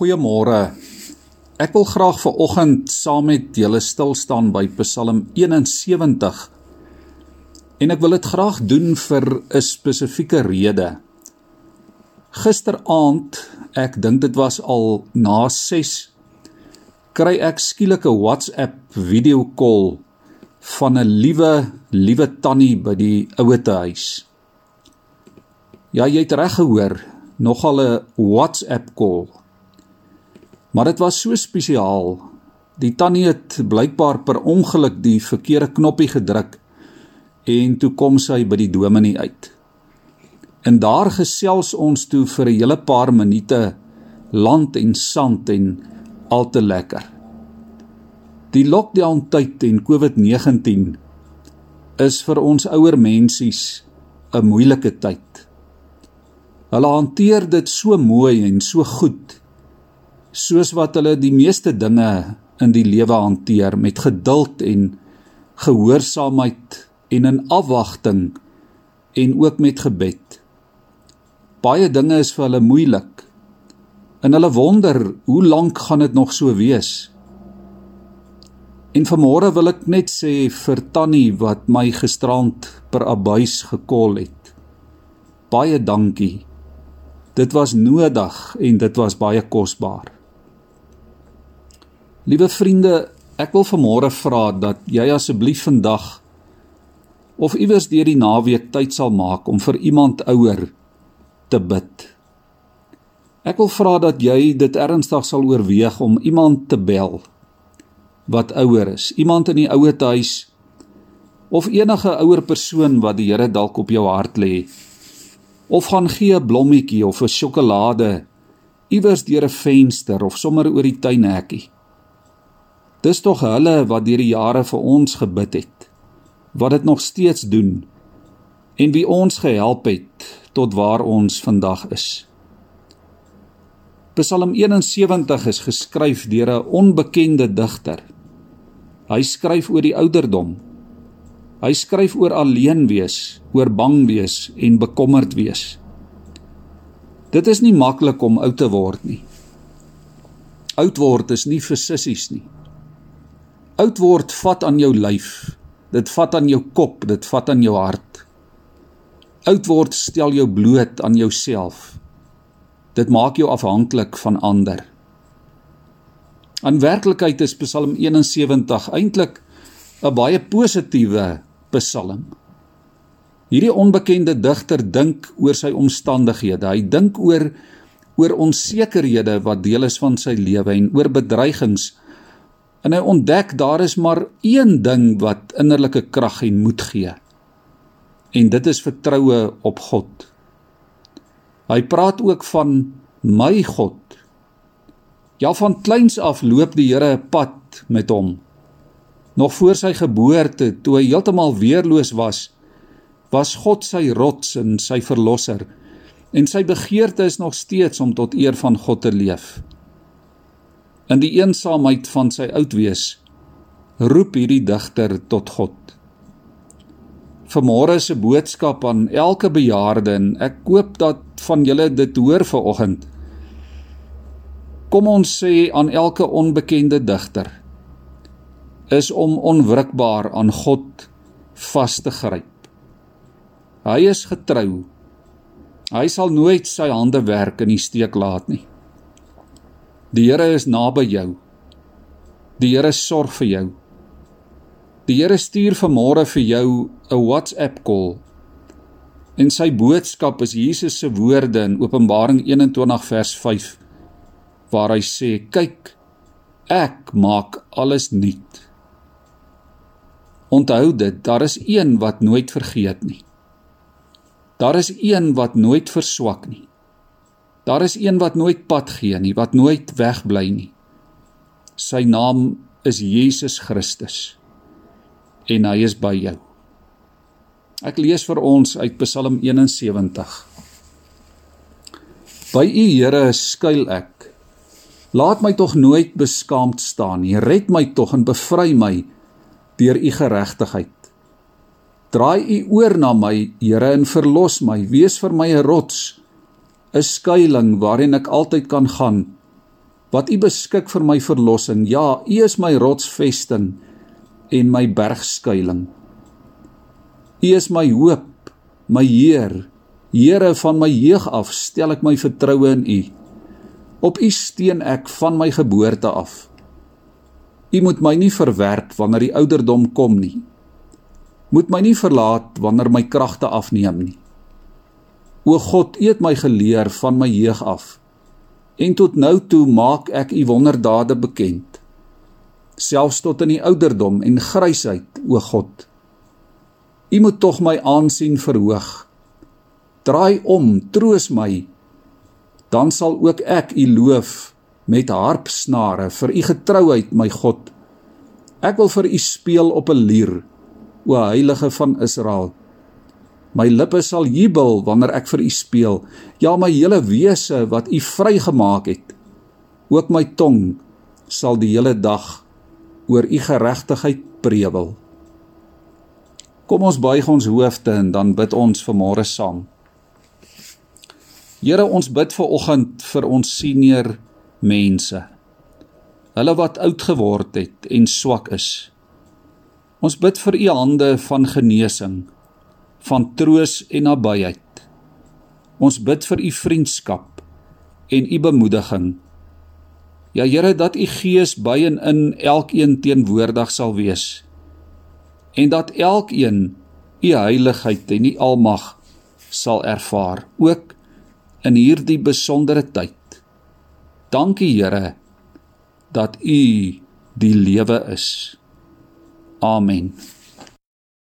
Goeiemôre. Ek wil graag ver oggend saam met julle stil staan by Psalm 71. En ek wil dit graag doen vir 'n spesifieke rede. Gisteraand, ek dink dit was al na 6, kry ek skielik 'n WhatsApp video call van 'n liewe, liewe tannie by die ouete huis. Ja, jy het reg gehoor, nogal 'n WhatsApp call. Maar dit was so spesiaal. Die tannie het blykbaar per ongeluk die verkeerde knoppie gedruk en toe kom sy by die dominee uit. En daar gesels ons toe vir 'n hele paar minute land en sand en al te lekker. Die lockdown tyd en COVID-19 is vir ons ouer mensies 'n moeilike tyd. Hulle hanteer dit so mooi en so goed soos wat hulle die meeste dinge in die lewe hanteer met geduld en gehoorsaamheid en in afwagting en ook met gebed. Baie dinge is vir hulle moeilik. En hulle wonder, hoe lank gaan dit nog so wees? En vanmôre wil ek net sê vir Tannie wat my gisterand per abuis gekol het. Baie dankie. Dit was nodig en dit was baie kosbaar. Liewe vriende, ek wil vanmôre vra dat jy asseblief vandag of iewers deur die naweek tyd sal maak om vir iemand ouer te bid. Ek wil vra dat jy dit ernstig sal oorweeg om iemand te bel wat ouer is, iemand in die ouete huis of enige ouer persoon wat die Here dalk op jou hart lê. Of gaan gee 'n blommetjie of 'n sjokolade iewers deur 'n venster of sommer oor die tuinhekkie. Dis tog hulle wat deur die jare vir ons gebid het. Wat dit nog steeds doen en wie ons gehelp het tot waar ons vandag is. Psalm 71 is geskryf deur 'n onbekende digter. Hy skryf oor die ouderdom. Hy skryf oor alleen wees, oor bang wees en bekommerd wees. Dit is nie maklik om oud te word nie. Oud word is nie vir sissies nie. Oud word vat aan jou lyf. Dit vat aan jou kop, dit vat aan jou hart. Oud word stel jou bloot aan jouself. Dit maak jou afhanklik van ander. In werklikheid is Psalm 71 eintlik 'n baie positiewe psalm. Hierdie onbekende digter dink oor sy omstandighede. Hy dink oor oor onsekerhede wat deel is van sy lewe en oor bedreigings En hy ontdek daar is maar een ding wat innerlike krag en moed gee. En dit is vertroue op God. Hy praat ook van my God. Ja van kleins af loop die Here 'n pad met hom. Nog voor sy geboorte, toe hy heeltemal weerloos was, was God sy rots en sy verlosser. En sy begeerte is nog steeds om tot eer van God te leef. In die eensaamheid van sy oudwees roep hierdie digter tot God. Vanmôre se boodskap aan elke bejaarde en ek hoop dat van julle dit hoor vanoggend. Kom ons sê aan elke onbekende digter is om onwrikbaar aan God vas te gryp. Hy is getrou. Hy sal nooit sy hande werk in die steek laat nie. Die Here is naby jou. Die Here sorg vir jou. Die Here stuur vanmôre vir jou 'n WhatsApp call. En sy boodskap is Jesus se woorde in Openbaring 21 vers 5 waar hy sê: "Kyk, ek maak alles nuut." Onthou dit, daar is een wat nooit vergeet nie. Daar is een wat nooit verswak nie. Daar is een wat nooit pad gee nie, wat nooit wegbly nie. Sy naam is Jesus Christus. En hy is by jou. Ek lees vir ons uit Psalm 71. By U Here skuil ek. Laat my tog nooit beskaamd staan nie. Red my tog en bevry my deur U geregtigheid. Draai U oor na my, Here, en verlos my. Wees vir my 'n rots 'n skuilings waarin ek altyd kan gaan wat U beskik vir my verlossing. Ja, U is my rotsvesting en my bergskuiling. U is my hoop, my Heer. Here van my jeug af stel ek my vertroue in U. Op U steun ek van my geboorte af. U moet my nie verwerp wanneer die ouderdom kom nie. Moet my nie verlaat wanneer my kragte afneem nie. O God, U het my geleer van my jeug af. En tot nou toe maak ek U wonderdade bekend. Selfs tot in die ouderdom en grysheid, o God. U moet tog my aansien verhoog. Draai om, troos my. Dan sal ook ek U loof met harpsnare vir U getrouheid, my God. Ek wil vir U speel op 'n lier, o heilige van Israel. My lippe sal jubel wanneer ek vir U speel. Ja, my hele wese wat U vrygemaak het. Ook my tong sal die hele dag oor U geregtigheid prewel. Kom ons buig ons hoofde en dan bid ons vanmôre saam. Here, ons bid ver oggend vir ons senior mense. Hulle wat oud geword het en swak is. Ons bid vir U hande van genesing van troos en nabyheid. Ons bid vir u vriendskap en u bemoediging. Ja Here dat u Gees by en in elkeen teenwoordig sal wees en dat elkeen u heiligheid en u almag sal ervaar ook in hierdie besondere tyd. Dankie Here dat u die lewe is. Amen.